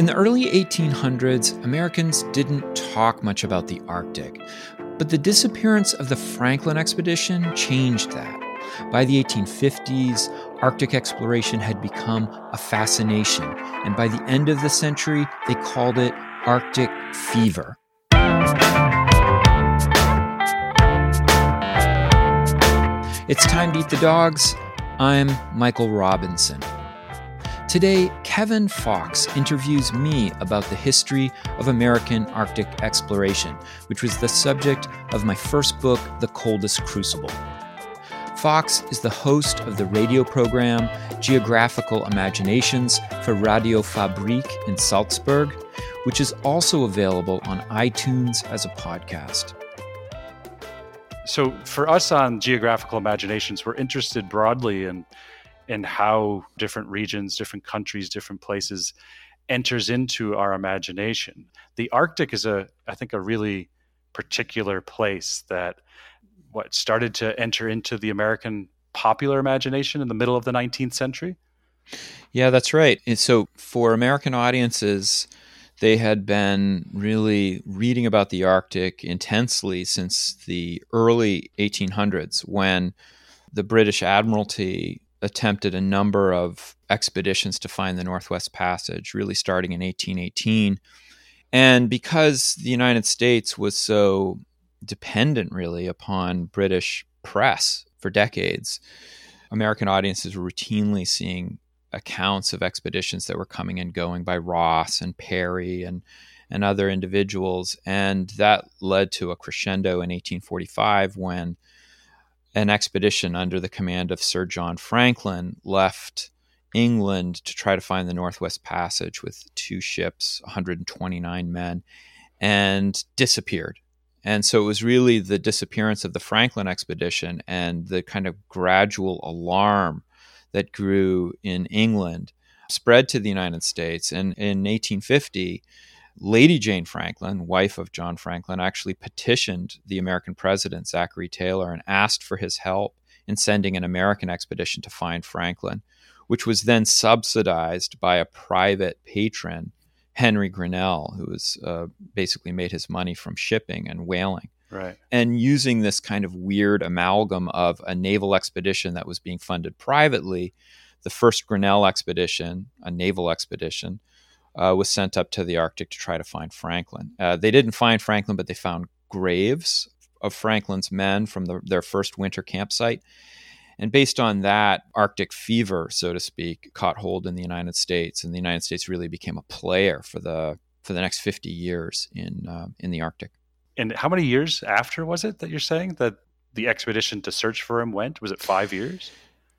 In the early 1800s, Americans didn't talk much about the Arctic, but the disappearance of the Franklin expedition changed that. By the 1850s, Arctic exploration had become a fascination, and by the end of the century, they called it Arctic fever. It's time to eat the dogs. I'm Michael Robinson. Today, Kevin Fox interviews me about the history of American Arctic exploration, which was the subject of my first book, The Coldest Crucible. Fox is the host of the radio program Geographical Imaginations for Radio Fabrik in Salzburg, which is also available on iTunes as a podcast. So, for us on Geographical Imaginations, we're interested broadly in in how different regions, different countries, different places enters into our imagination. The Arctic is a, I think, a really particular place that what started to enter into the American popular imagination in the middle of the 19th century? Yeah, that's right. And so for American audiences, they had been really reading about the Arctic intensely since the early 1800s when the British Admiralty attempted a number of expeditions to find the Northwest Passage, really starting in 1818. And because the United States was so dependent really upon British press for decades. American audiences were routinely seeing accounts of expeditions that were coming and going by Ross and Parry and and other individuals, and that led to a crescendo in 1845 when an expedition under the command of Sir John Franklin left England to try to find the Northwest Passage with two ships, 129 men, and disappeared and so it was really the disappearance of the Franklin expedition and the kind of gradual alarm that grew in England spread to the United States. And in 1850, Lady Jane Franklin, wife of John Franklin, actually petitioned the American president, Zachary Taylor, and asked for his help in sending an American expedition to find Franklin, which was then subsidized by a private patron Henry Grinnell, who was uh, basically made his money from shipping and whaling. Right. And using this kind of weird amalgam of a naval expedition that was being funded privately, the first Grinnell expedition, a naval expedition, uh, was sent up to the Arctic to try to find Franklin. Uh, they didn't find Franklin, but they found graves of Franklin's men from the, their first winter campsite. And based on that, Arctic fever, so to speak, caught hold in the United States, and the United States really became a player for the for the next 50 years in uh, in the Arctic. And how many years after was it that you're saying that the expedition to search for him went? Was it five years?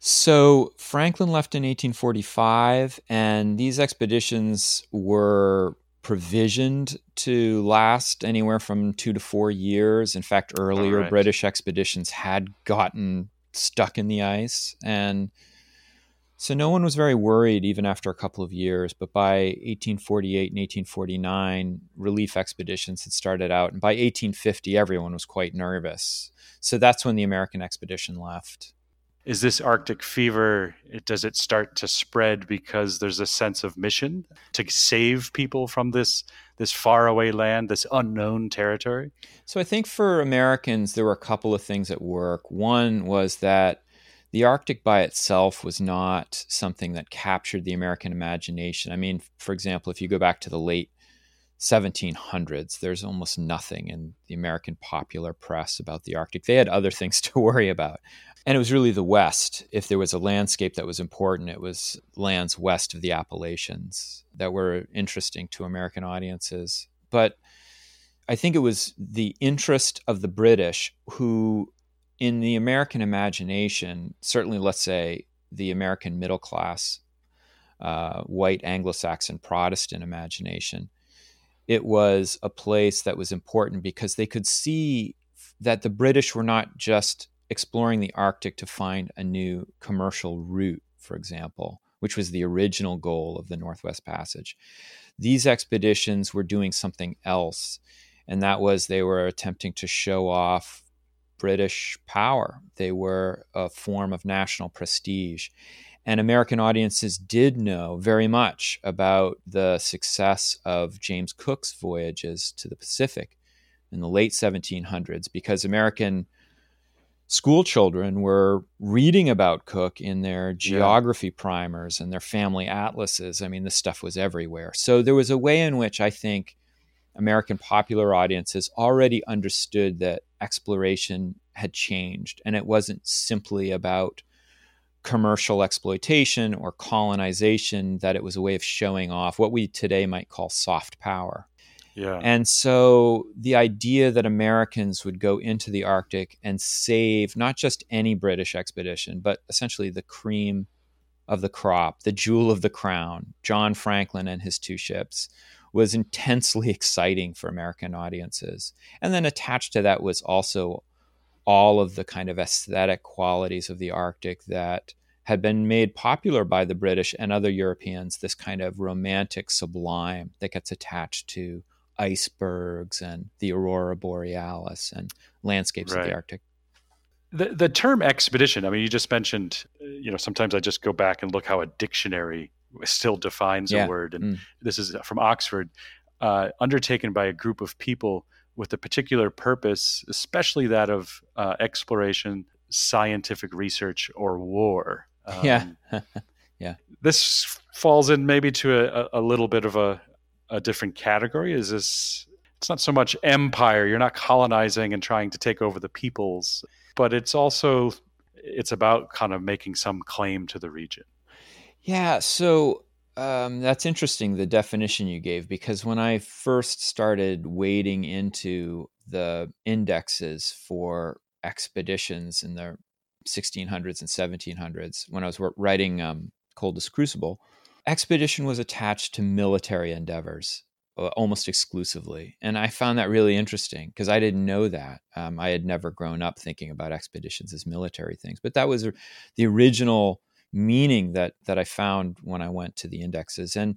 So Franklin left in 1845, and these expeditions were provisioned to last anywhere from two to four years. In fact, earlier right. British expeditions had gotten stuck in the ice. And so no one was very worried even after a couple of years. But by 1848 and 1849, relief expeditions had started out. And by 1850, everyone was quite nervous. So that's when the American expedition left is this arctic fever it, does it start to spread because there's a sense of mission to save people from this this faraway land this unknown territory? So i think for americans there were a couple of things at work. One was that the arctic by itself was not something that captured the american imagination. I mean for example if you go back to the late 1700s there's almost nothing in the american popular press about the arctic they had other things to worry about and it was really the West. If there was a landscape that was important, it was lands west of the Appalachians that were interesting to American audiences. But I think it was the interest of the British who, in the American imagination, certainly let's say the American middle class, uh, white Anglo Saxon Protestant imagination, it was a place that was important because they could see that the British were not just exploring the Arctic to find a new commercial route, for example, which was the original goal of the Northwest Passage. These expeditions were doing something else, and that was they were attempting to show off British power. They were a form of national prestige. And American audiences did know very much about the success of James Cook's voyages to the Pacific in the late 1700s because American school children were reading about Cook in their geography yeah. primers and their family atlases. I mean, this stuff was everywhere. So there was a way in which I think American popular audiences already understood that exploration had changed and it wasn't simply about commercial exploitation or colonization, that it was a way of showing off what we today might call soft power. Yeah. And so the idea that Americans would go into the Arctic and save not just any British expedition, but essentially the cream of the crop, the jewel of the crown, John Franklin and his two ships, was intensely exciting for American audiences. And then attached to that was also all of the kind of aesthetic qualities of the Arctic that had been made popular by the British and other Europeans, this kind of romantic sublime that gets attached to icebergs and the aurora borealis and landscapes right. of the Arctic. The, the term expedition, I mean, you just mentioned, you know, sometimes I just go back and look how a dictionary still defines yeah. a word. And mm. this is from Oxford, uh, undertaken by a group of people with a particular purpose, especially that of uh, exploration, scientific research, or war. Um, yeah. yeah. This falls in maybe to a, a little bit of a, a different category. Is this, it's not so much empire, you're not colonizing and trying to take over the peoples, but it's also, it's about kind of making some claim to the region. Yeah. So um, that's interesting, the definition you gave, because when I first started wading into the indexes for expeditions in the 1600s and 1700s, when I was writing um, Coldest Crucible, expedition was attached to military endeavors uh, almost exclusively. And I found that really interesting because I didn't know that. Um, I had never grown up thinking about expeditions as military things, but that was the original meaning that that I found when I went to the indexes and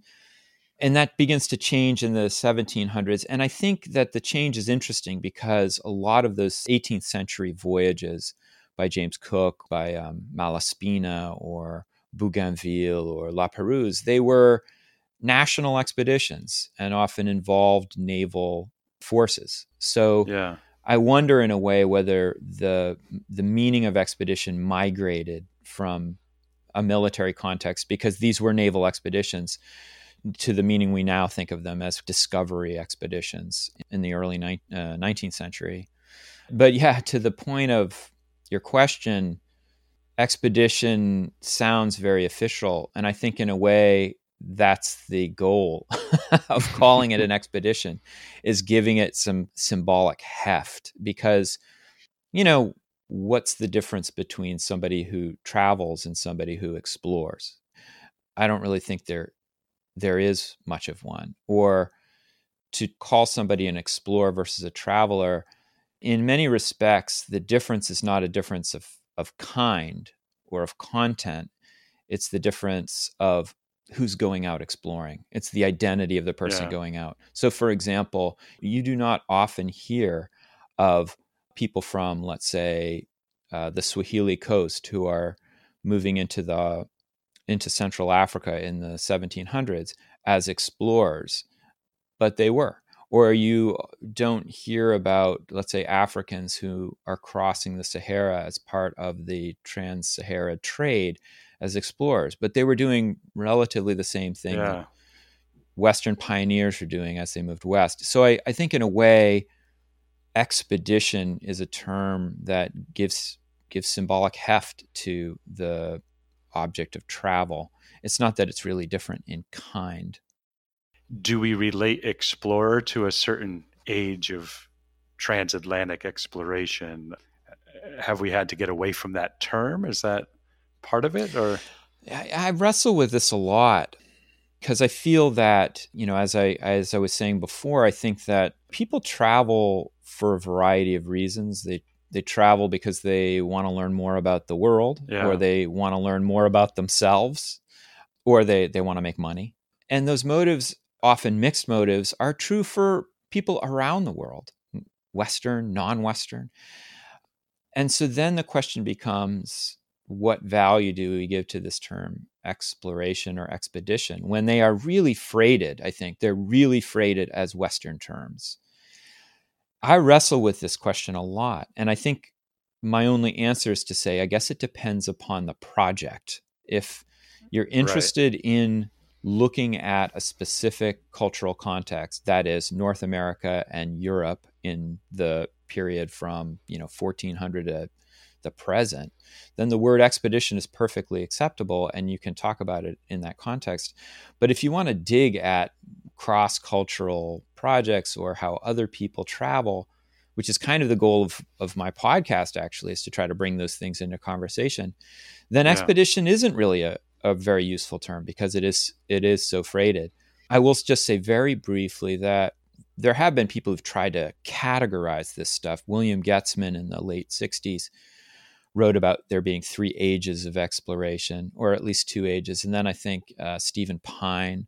and that begins to change in the 1700s and I think that the change is interesting because a lot of those 18th century voyages by James Cook by um, Malaspina or Bougainville or La Perouse they were national expeditions and often involved naval forces. So yeah. I wonder in a way whether the the meaning of expedition migrated from a military context because these were naval expeditions to the meaning we now think of them as discovery expeditions in the early ni- uh, 19th century. But yeah, to the point of your question, expedition sounds very official. And I think, in a way, that's the goal of calling it an expedition is giving it some symbolic heft because you know what's the difference between somebody who travels and somebody who explores? I don't really think there there is much of one. Or to call somebody an explorer versus a traveler, in many respects, the difference is not a difference of, of kind or of content. It's the difference of who's going out exploring. It's the identity of the person yeah. going out. So, for example, you do not often hear of people from, let's say, uh, the Swahili coast who are moving into the into Central Africa in the 1700s as explorers, but they were. Or you don't hear about, let's say, Africans who are crossing the Sahara as part of the trans Sahara trade as explorers, but they were doing relatively the same thing yeah. Western pioneers were doing as they moved west. So I, I think, in a way, expedition is a term that gives gives symbolic heft to the object of travel. It's not that it's really different in kind. Do we relate explorer to a certain age of transatlantic exploration? Have we had to get away from that term? Is that part of it or I, I wrestle with this a lot because I feel that, you know, as I as I was saying before, I think that people travel for a variety of reasons. They they travel because they want to learn more about the world yeah. or they want to learn more about themselves or they they want to make money. And those motives, often mixed motives, are true for people around the world, western, non-western. And so then the question becomes what value do we give to this term exploration or expedition when they are really freighted i think they're really freighted as western terms i wrestle with this question a lot and i think my only answer is to say i guess it depends upon the project if you're interested right. in looking at a specific cultural context that is north america and europe in the period from you know 1400 to the present, then the word expedition is perfectly acceptable and you can talk about it in that context. But if you want to dig at cross cultural projects or how other people travel, which is kind of the goal of, of my podcast actually is to try to bring those things into conversation then yeah. expedition isn't really a, a very useful term because it is it is so freighted i will just say very briefly that there have been people who've tried to categorize this stuff william Getzman in the late 60s wrote about there being three ages of exploration, or at least two ages. And then I think uh, Stephen Pyne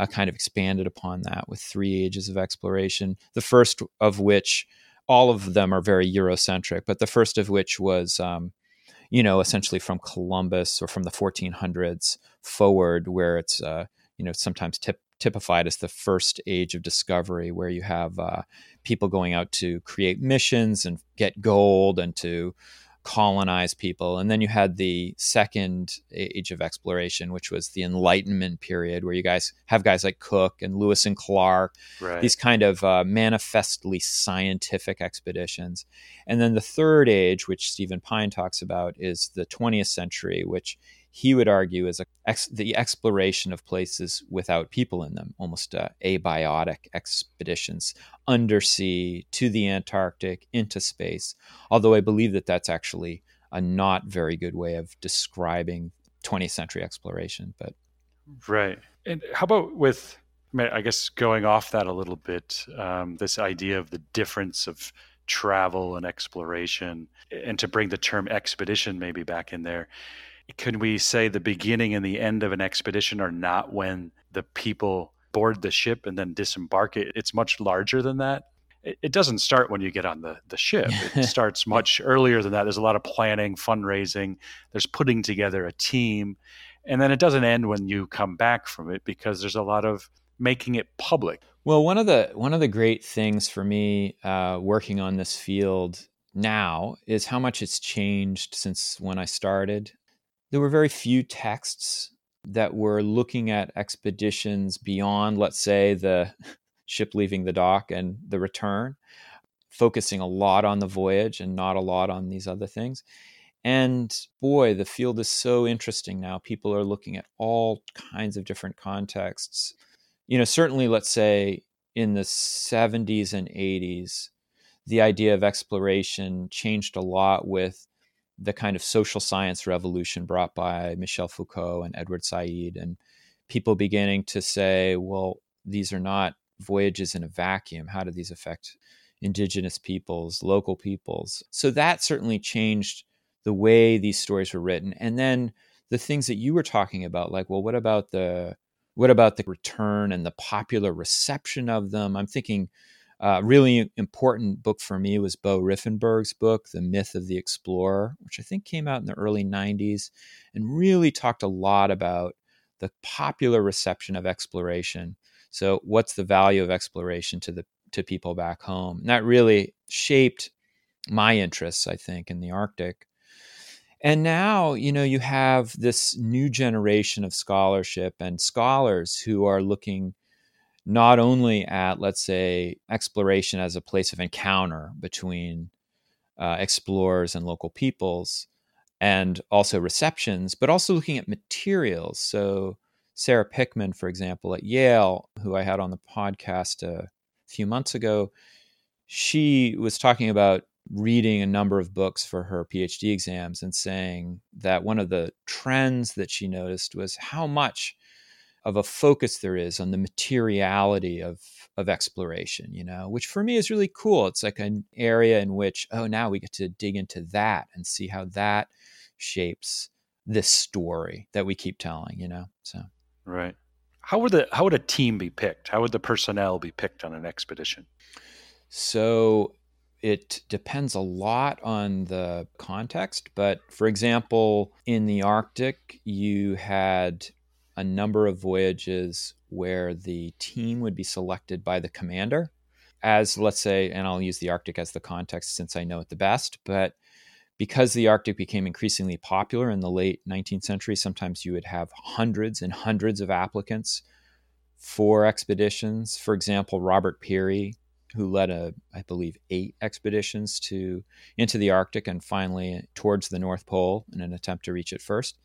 uh, kind of expanded upon that with three ages of exploration. The first of which, all of them are very Eurocentric, but the first of which was, um, you know, essentially from Columbus or from the 1400s forward, where it's, uh, you know, sometimes tip, typified as the first age of discovery, where you have uh, people going out to create missions and get gold and to colonize people. And then you had the second age of exploration, which was the Enlightenment period, where you guys have guys like Cook and Lewis and Clark, right. these kind of uh, manifestly scientific expeditions. And then the third age, which Stephen Pyne talks about, is the 20th century, which he would argue is ex- the exploration of places without people in them, almost uh, abiotic expeditions undersea to the Antarctic into space. Although I believe that that's actually a not very good way of describing 20th century exploration. But right, and how about with I guess going off that a little bit, um, this idea of the difference of travel and exploration, and to bring the term expedition maybe back in there can we say the beginning and the end of an expedition are not when the people board the ship and then disembark it? It's much larger than that. It, it doesn't start when you get on the, the ship. It starts much earlier than that. There's a lot of planning fundraising. There's putting together a team. And then it doesn't end when you come back from it because there's a lot of making it public. Well one of the one of the great things for me uh, working on this field now is how much it's changed since when I started there were very few texts that were looking at expeditions beyond, let's say, the ship leaving the dock and the return, focusing a lot on the voyage and not a lot on these other things. And boy, the field is so interesting now. People are looking at all kinds of different contexts. You know, certainly, let's say in the 70s and 80s, the idea of exploration changed a lot with the kind of social science revolution brought by Michel Foucault and Edward Said, and people beginning to say, well, these are not voyages in a vacuum. How do these affect indigenous peoples, local peoples? So that certainly changed the way these stories were written. And then the things that you were talking about, like, well, what about the what about the return and the popular reception of them? I'm thinking uh, really important book for me was Beau Riffenburgh's book, The Myth of the Explorer, which I think came out in the early 90s and really talked a lot about the popular reception of exploration. So, what's the value of exploration to the to people back home? And that really shaped my interests, I think, in the Arctic. And now, you know, you have this new generation of scholarship and scholars who are looking not only at, let's say, exploration as a place of encounter between uh, explorers and local peoples, and also receptions, but also looking at materials. So, Sarah Pickman, for example, at Yale, who I had on the podcast a few months ago, she was talking about reading a number of books for her PhD exams and saying that one of the trends that she noticed was how much of a focus there is on the materiality of of exploration you know which for me is really cool. It's like an area in which oh now we get to dig into that and see how that shapes this story that we keep telling you know so. Right. How would the how would a team be picked? How would the personnel be picked on an expedition? So it depends a lot on the context. But for example, in the Arctic, you had a number of voyages where the team would be selected by the commander as, let's say, and I'll use the Arctic as the context since I know it the best, but because the Arctic became increasingly popular in the late 19th century, sometimes you would have hundreds and hundreds of applicants for expeditions. For example, Robert Peary who led a, I believe, eight expeditions to into the Arctic and finally towards the North Pole in an attempt to reach it first.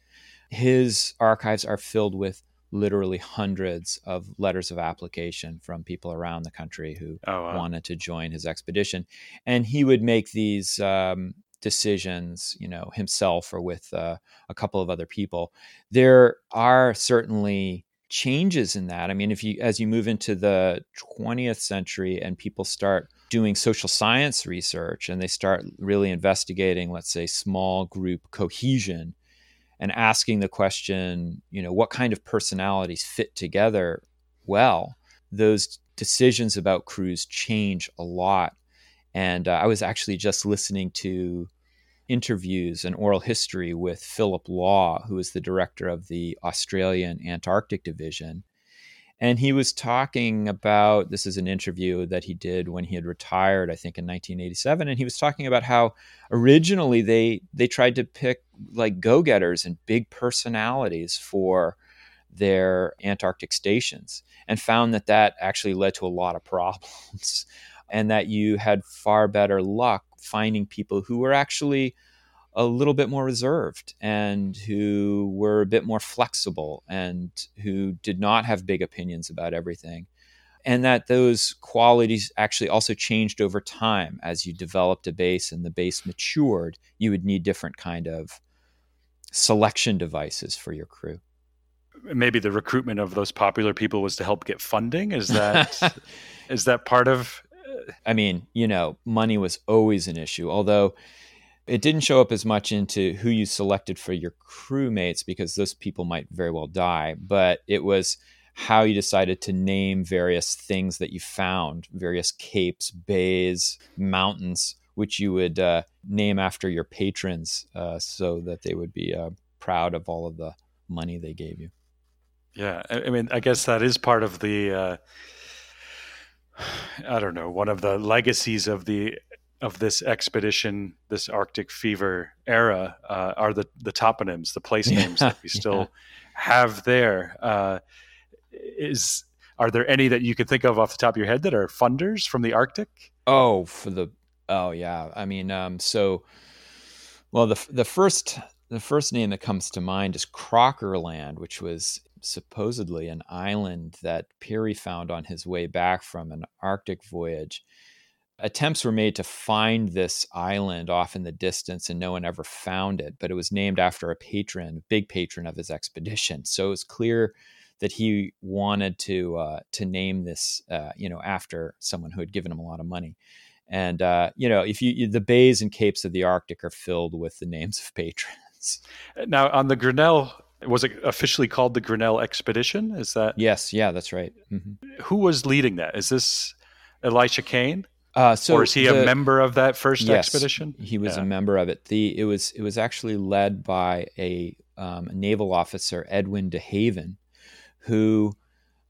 His archives are filled with literally hundreds of letters of application from people around the country who oh, wow. wanted to join his expedition, and he would make these um, decisions, you know, himself or with uh, a couple of other people. There are certainly changes in that. I mean, if you as you move into the 20th century and people start doing social science research and they start really investigating, let's say, small group cohesion and asking the question, you know, what kind of personalities fit together well, those decisions about crews change a lot. And uh, I was actually just listening to interviews and oral history with Phillip Law, who is the director of the Australian Antarctic Division. And he was talking about this is an interview that he did when he had retired, I think in 1987. And he was talking about how originally they they tried to pick like go-getters and big personalities for their Antarctic stations and found that that actually led to a lot of problems and that you had far better luck finding people who were actually a little bit more reserved and who were a bit more flexible and who did not have big opinions about everything. And that those qualities actually also changed over time as you developed a base and the base matured, you would need different kind of selection devices for your crew. Maybe the recruitment of those popular people was to help get funding. Is that is that part of uh, I mean, you know, money was always an issue, although it didn't show up as much into who you selected for your crewmates because those people might very well die, but it was how you decided to name various things that you found, various capes, bays, mountains, which you would uh, name after your patrons uh, so that they would be uh, proud of all of the money they gave you. Yeah, I mean, I guess that is part of the uh, I don't know, one of the legacies of the of this expedition, this Arctic fever era, uh, are the the toponyms, the place names yeah, that we still yeah. have there. Uh, is are there any that you could think of off the top of your head that are funders from the Arctic? Oh, for the oh yeah, I mean, um, so well the the first the first name that comes to mind is Crocker Land, which was supposedly an island that Peary found on his way back from an Arctic voyage. Attempts were made to find this island off in the distance, and no one ever found it. But it was named after a patron, a big patron of his expedition. So it was clear that he wanted to uh, to name this, uh, you know, after someone who had given him a lot of money. And uh, you know, if you the bays and capes of the Arctic are filled with the names of patrons. Now, on the Grinnell was it officially called the Grinnell Expedition? Is that yes? Yeah, that's right. Mm-hmm. Who was leading that? Is this Elisha Kane? Uh, so or is he the, a member of that first yes, expedition? He was yeah. a member of it. The it was it was actually led by a, um, a naval officer, Edwin de Haven, who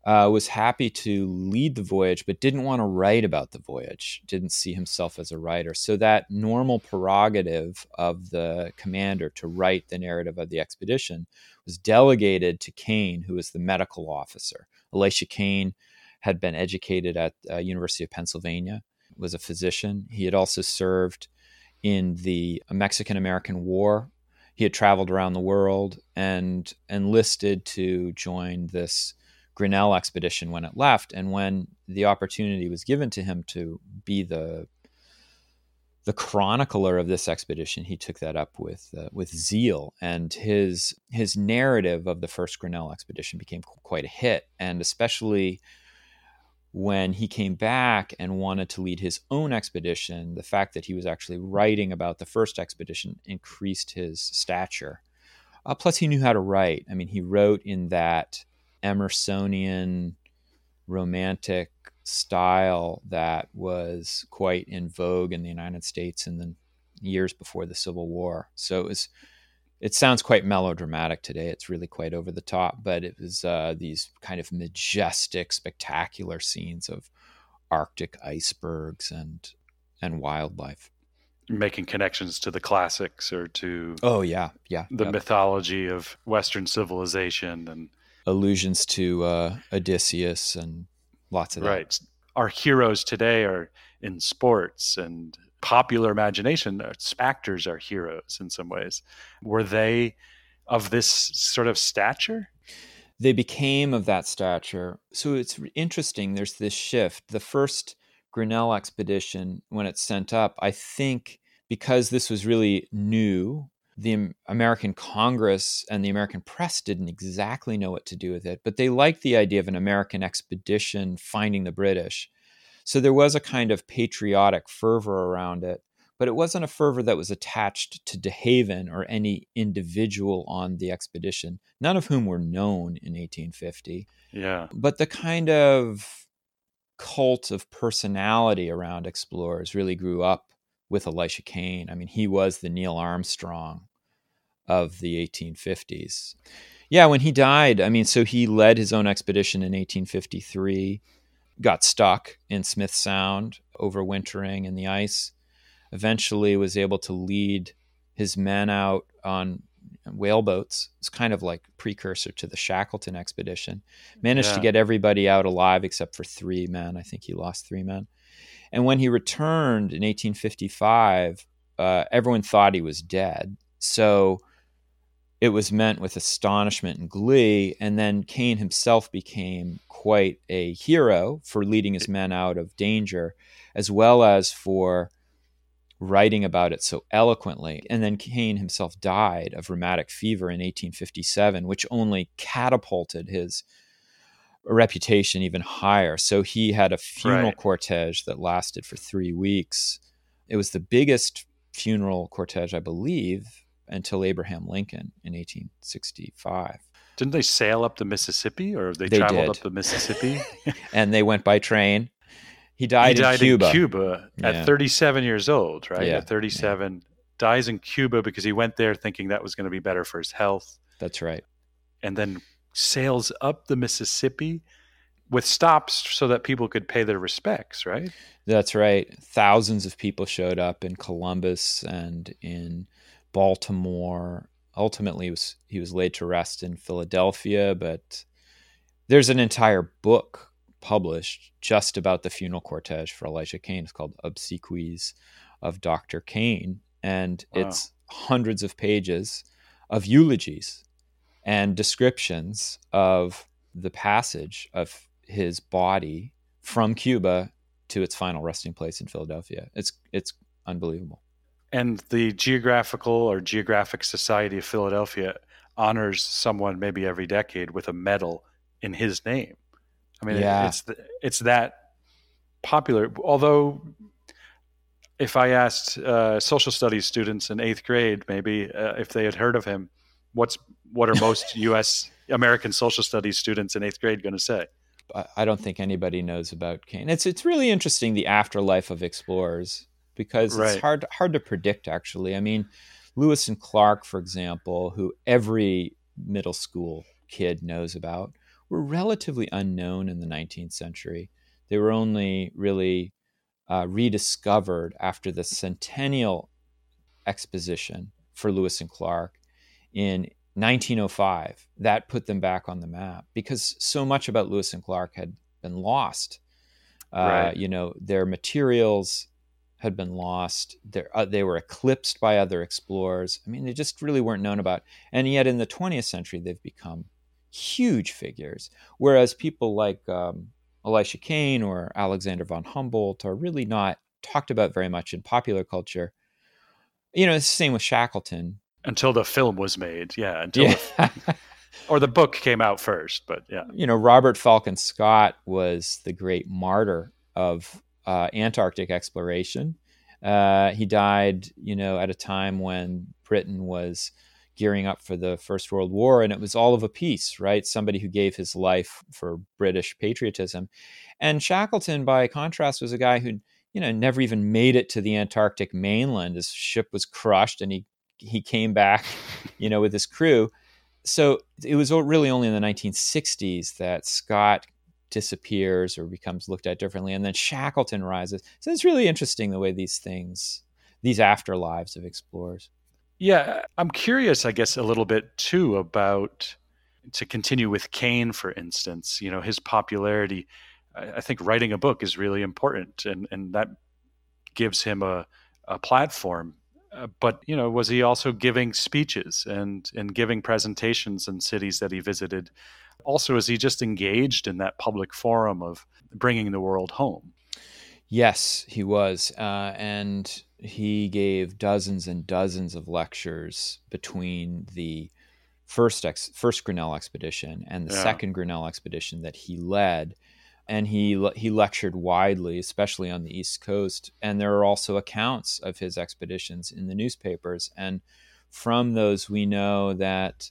uh, was happy to lead the voyage, but didn't want to write about the voyage. Didn't see himself as a writer. So that normal prerogative of the commander to write the narrative of the expedition was delegated to Kane, who was the medical officer. Elisha Kane had been educated at uh, University of Pennsylvania, was a physician. He had also served in the Mexican American War. He had traveled around the world and enlisted to join this Grinnell expedition when it left. And when the opportunity was given to him to be the the chronicler of this expedition, he took that up with uh, with zeal, and his his narrative of the first Grinnell expedition became quite a hit, and especially when he came back and wanted to lead his own expedition, the fact that he was actually writing about the first expedition increased his stature. Uh, plus, he knew how to write. I mean, he wrote in that Emersonian romantic style that was quite in vogue in the United States in the years before the Civil War. So it was. It sounds quite melodramatic today. It's really quite over the top, but it was uh, these kind of majestic, spectacular scenes of Arctic icebergs and and wildlife. Making connections to the classics or to oh yeah yeah the yep. mythology of Western civilization and allusions to uh, Odysseus and lots of that. Right. Our heroes today are in sports and popular imagination. Uh, actors are heroes in some ways. Were they of this sort of stature? They became of that stature. So it's interesting. There's this shift. The first Grinnell expedition, when it's sent up, I think because this was really new the American Congress and the American press didn't exactly know what to do with it, but they liked the idea of an American expedition finding the British. So there was a kind of patriotic fervor around it, but it wasn't a fervor that was attached to DeHaven or any individual on the expedition, none of whom were known in 1850. Yeah. But the kind of cult of personality around explorers really grew up with Elisha Kane. I mean, he was the Neil Armstrong of the 1850s. Yeah, when he died, I mean, so he led his own expedition in 1853, got stuck in Smith Sound, overwintering in the ice, eventually was able to lead his men out on whaleboats. It's kind of like precursor to the Shackleton expedition. Managed yeah. to get everybody out alive except for three men. I think he lost three men. And when he returned in 1855, uh, everyone thought he was dead. So it was met with astonishment and glee. And then Kane himself became quite a hero for leading his men out of danger, as well as for writing about it so eloquently. And then Kane himself died of rheumatic fever in 1857, which only catapulted his reputation even higher. So he had a funeral right. cortege that lasted for three weeks. It was the biggest funeral cortege, I believe, until Abraham Lincoln in 1865. Didn't they sail up the Mississippi or they, they traveled did. up the Mississippi? and they went by train. He died, he died in Cuba. In Cuba at yeah. 37 years old, right? Yeah. At 37, yeah. dies in Cuba because he went there thinking that was going to be better for his health. That's right. And then sails up the Mississippi with stops so that people could pay their respects, right? That's right. Thousands of people showed up in Columbus and in Baltimore. Ultimately, he was, he was laid to rest in Philadelphia, but there's an entire book published just about the funeral cortege for Elijah Kane. It's called Obsequies of Dr. Kane, and wow. it's hundreds of pages of eulogies and descriptions of the passage of his body from Cuba to its final resting place in Philadelphia. It's it's unbelievable. And the Geographical or Geographic Society of Philadelphia honors someone maybe every decade with a medal in his name. I mean, yeah. it's it's that popular. Although, if I asked uh, social studies students in eighth grade, maybe uh, if they had heard of him, what's what are most U.S. American social studies students in eighth grade going to say? I don't think anybody knows about Kane. It's it's really interesting the afterlife of explorers because right. it's hard hard to predict. Actually, I mean, Lewis and Clark, for example, who every middle school kid knows about, were relatively unknown in the 19th century. They were only really uh, rediscovered after the centennial exposition for Lewis and Clark in 1905 that put them back on the map because so much about lewis and clark had been lost uh, right. you know their materials had been lost uh, they were eclipsed by other explorers i mean they just really weren't known about and yet in the 20th century they've become huge figures whereas people like um, elisha kane or alexander von humboldt are really not talked about very much in popular culture you know it's the same with shackleton until the film was made. Yeah, until yeah. The, or the book came out first, but yeah. You know, Robert Falcon Scott was the great martyr of uh, Antarctic exploration. Uh, he died, you know, at a time when Britain was gearing up for the First World War, and it was all of a piece, right? Somebody who gave his life for British patriotism. And Shackleton, by contrast, was a guy who, you know, never even made it to the Antarctic mainland. His ship was crushed, and he he came back, you know, with his crew. So it was really only in the 1960s that Scott disappears or becomes looked at differently, and then Shackleton rises. So it's really interesting the way these things, these afterlives of explorers. Yeah, I'm curious, I guess, a little bit too about to continue with Kane, for instance. You know, his popularity. I think writing a book is really important, and and that gives him a a platform. Uh, but you know, was he also giving speeches and and giving presentations in cities that he visited? Also, is he just engaged in that public forum of bringing the world home? Yes, he was, uh, and he gave dozens and dozens of lectures between the first ex- first Grinnell expedition and the yeah. second Grinnell expedition that he led. And he he lectured widely, especially on the East Coast. And there are also accounts of his expeditions in the newspapers. And from those, we know that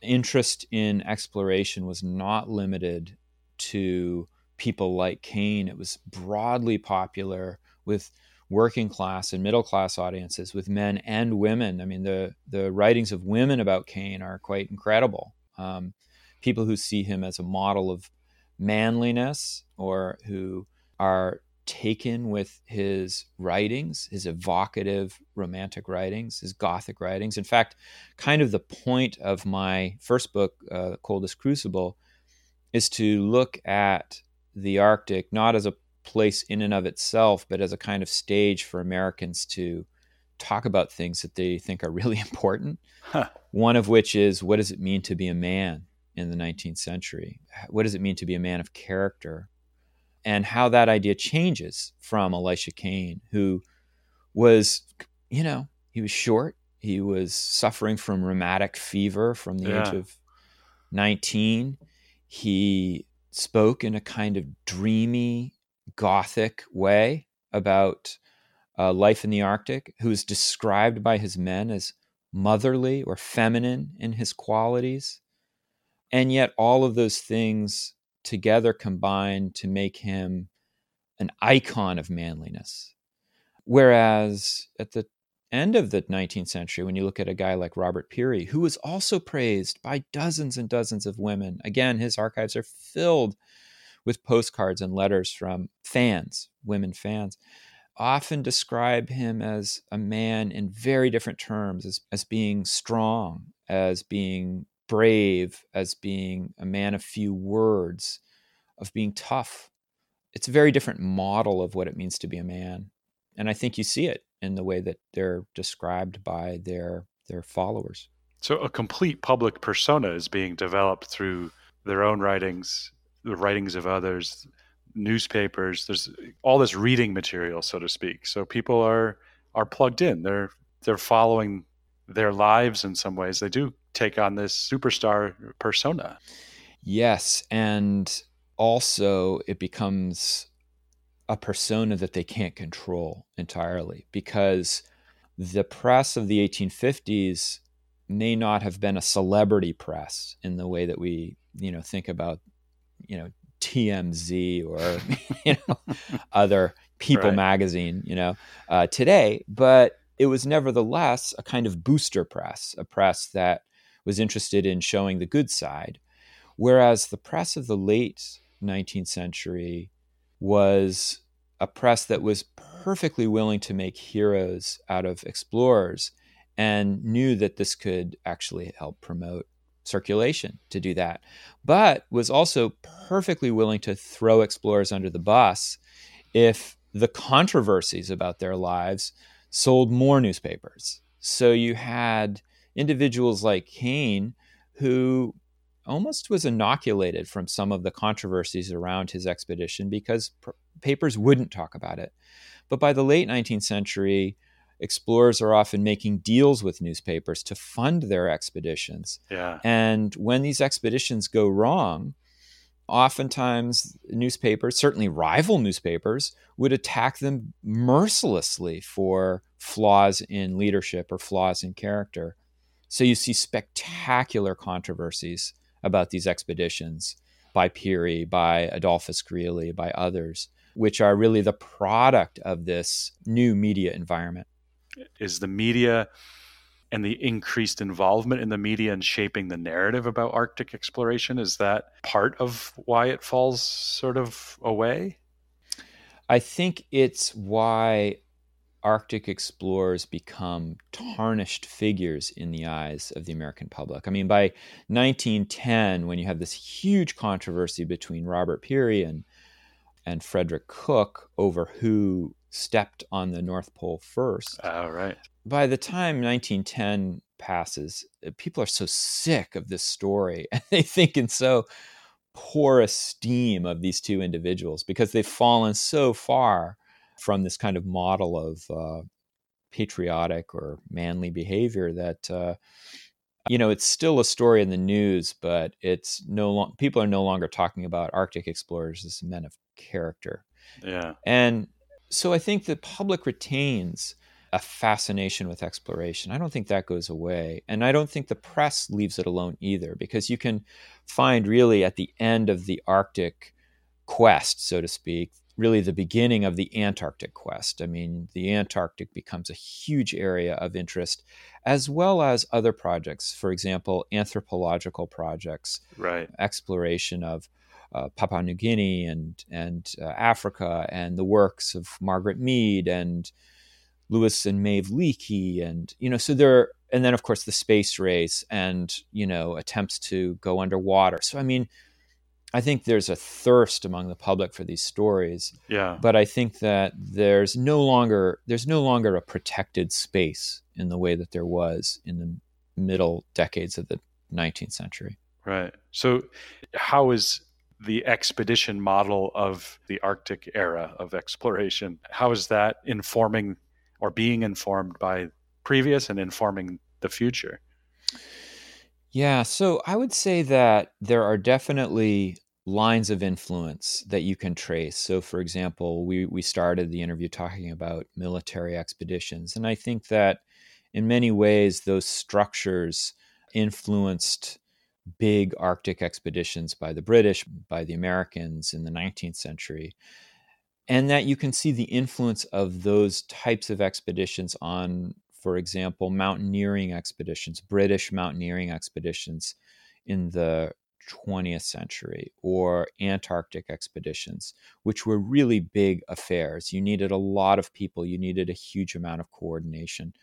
interest in exploration was not limited to people like Kane. It was broadly popular with working class and middle class audiences with men and women. I mean, the the writings of women about Kane are quite incredible. Um, people who see him as a model of manliness or who are taken with his writings, his evocative romantic writings, his gothic writings. In fact, kind of the point of my first book, uh, Coldest Crucible, is to look at the Arctic not as a place in and of itself, but as a kind of stage for Americans to talk about things that they think are really important. Huh. One of which is what does it mean to be a man in the 19th century? What does it mean to be a man of character? And how that idea changes from Elisha Kane, who was, you know, he was short. He was suffering from rheumatic fever from the yeah. age of 19. He spoke in a kind of dreamy gothic way about uh, life in the Arctic, who is described by his men as motherly or feminine in his qualities. And yet, all of those things together combine to make him an icon of manliness. Whereas at the end of the 19th century, when you look at a guy like Robert Peary, who was also praised by dozens and dozens of women, again, his archives are filled with postcards and letters from fans, women fans, often describe him as a man in very different terms, as, as being strong, as being brave, as being a man of few words, of being tough. It's a very different model of what it means to be a man. And I think you see it in the way that they're described by their their followers. So a complete public persona is being developed through their own writings the writings of others, newspapers. There's all this reading material, so to speak. So people are are plugged in. They're they're following their lives in some ways. They do take on this superstar persona. Yes, and also it becomes a persona that they can't control entirely because the press of the 1850s may not have been a celebrity press in the way that we you know think about you know TMZ or you know other People right. magazine, you know, uh, today. But it was nevertheless a kind of booster press, a press that was interested in showing the good side, whereas the press of the late 19th century was a press that was perfectly willing to make heroes out of explorers and knew that this could actually help promote circulation to do that, but was also perfectly willing to throw explorers under the bus if the controversies about their lives sold more newspapers. So you had individuals like Kane who almost was inoculated from some of the controversies around his expedition because pr- papers wouldn't talk about it. But by the late 19th century, explorers are often making deals with newspapers to fund their expeditions. Yeah. And when these expeditions go wrong, oftentimes newspapers, certainly rival newspapers, would attack them mercilessly for flaws in leadership or flaws in character. So you see spectacular controversies about these expeditions by Peary, by Adolphus Greely, by others, which are really the product of this new media environment. Is the media and the increased involvement in the media and shaping the narrative about Arctic exploration, is that part of why it falls sort of away? I think it's why Arctic explorers become tarnished figures in the eyes of the American public. I mean, by 1910, when you have this huge controversy between Robert Peary and, and Frederick Cook over who stepped on the North Pole first. Oh, right. By the time 1910 passes, uh, people are so sick of this story and they think in so poor esteem of these two individuals because they've fallen so far from this kind of model of uh, patriotic or manly behavior that uh, you know it's still a story in the news but it's no long people are no longer talking about arctic explorers as men of character. Yeah. And so i think the public retains a fascination with exploration i don't think that goes away and i don't think the press leaves it alone either because you can find really at the end of the arctic quest so to speak really the beginning of the Antarctic quest. I mean, the Antarctic becomes a huge area of interest, as well as other projects. For example, anthropological projects, right? Exploration of uh, Papua New Guinea and and uh, Africa, and the works of Margaret Mead and Louis and Maeve Leakey, and you know, so there. And then, of course, the space race, and you know, attempts to go underwater. So, I mean, I think there's a thirst among the public for these stories. Yeah. But I think that there's no longer there's no longer a protected space in the way that there was in the middle decades of the 19th century. Right. So how is the expedition model of the Arctic era of exploration how is that informing or being informed by previous and informing the future? Yeah, so I would say that there are definitely lines of influence that you can trace. So, for example, we, we started the interview talking about military expeditions. And I think that in many ways, those structures influenced big Arctic expeditions by the British, by the Americans in the 19th century. And that you can see the influence of those types of expeditions on for example, mountaineering expeditions, British mountaineering expeditions in the 20th century, or Antarctic expeditions, which were really big affairs. You needed a lot of people, you needed a huge amount of coordination.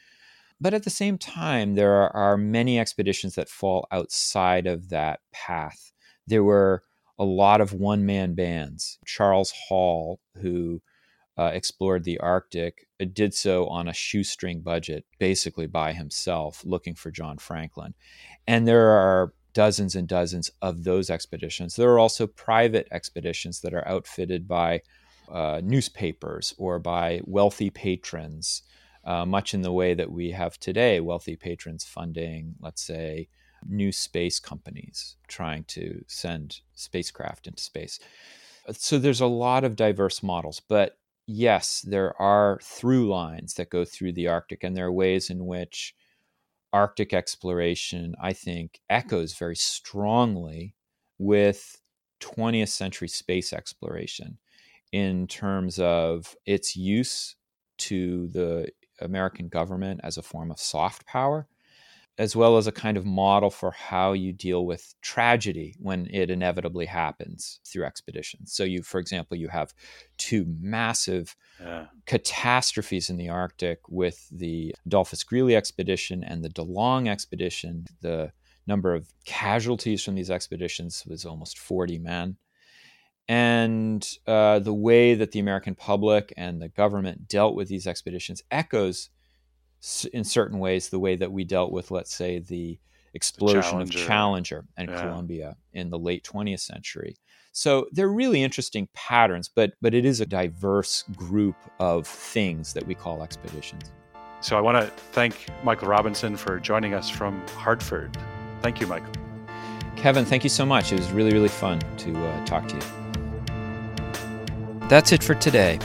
But at the same time, there are, are many expeditions that fall outside of that path. There were a lot of one man bands. Charles Hall, who uh, explored the Arctic, uh, did so on a shoestring budget, basically by himself, looking for John Franklin. And there are dozens and dozens of those expeditions. There are also private expeditions that are outfitted by uh, newspapers or by wealthy patrons, uh, much in the way that we have today wealthy patrons funding, let's say, new space companies trying to send spacecraft into space. So there's a lot of diverse models, but yes, there are through lines that go through the Arctic, and there are ways in which Arctic exploration, I think, echoes very strongly with 20th century space exploration in terms of its use to the American government as a form of soft power as well as a kind of model for how you deal with tragedy when it inevitably happens through expeditions. So you for example you have two massive yeah. catastrophes in the Arctic with the Adolphus Greely expedition and the De Long expedition. The number of casualties from these expeditions was almost 40 men. And uh, the way that the American public and the government dealt with these expeditions echoes in certain ways the way that we dealt with, let's say, the explosion Challenger. of Challenger and yeah. Columbia in the late 20th century. So they're really interesting patterns, but but it is a diverse group of things that we call expeditions. So I want to thank Michael Robinson for joining us from Hartford. Thank you, Michael. Kevin, thank you so much. It was really, really fun to uh, talk to you. That's it for today.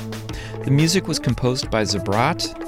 The music was composed by Zabrat